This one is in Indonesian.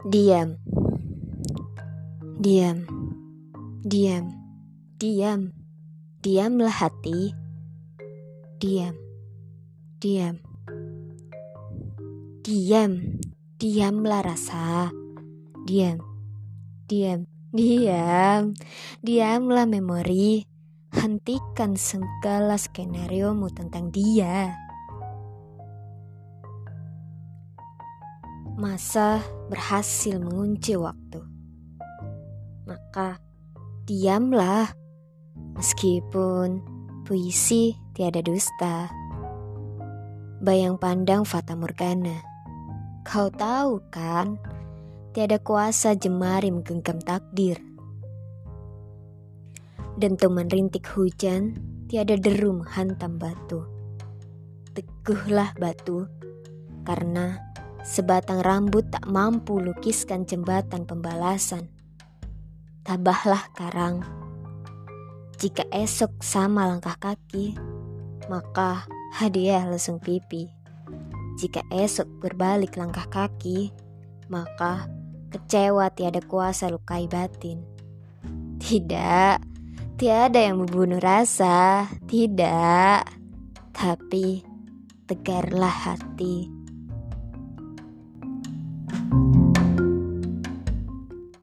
Diam. Diam. Diam. Diam. Diamlah hati. Diam. Diam. Diam. Diamlah rasa. Diam. Diam. Diam. Diamlah memori. Hentikan segala skenario mu tentang dia. Masa berhasil mengunci waktu. Maka diamlah, meskipun puisi tiada dusta. Bayang pandang Fata Morgana. Kau tahu kan, tiada kuasa jemari menggenggam takdir. Dan teman rintik hujan, tiada deru menghantam batu. Teguhlah batu, karena Sebatang rambut tak mampu lukiskan jembatan pembalasan. Tabahlah karang. Jika esok sama langkah kaki, maka hadiah lesung pipi. Jika esok berbalik langkah kaki, maka kecewa tiada kuasa lukai batin. Tidak, tiada yang membunuh rasa, tidak. Tapi tegarlah hati. Mm-hmm.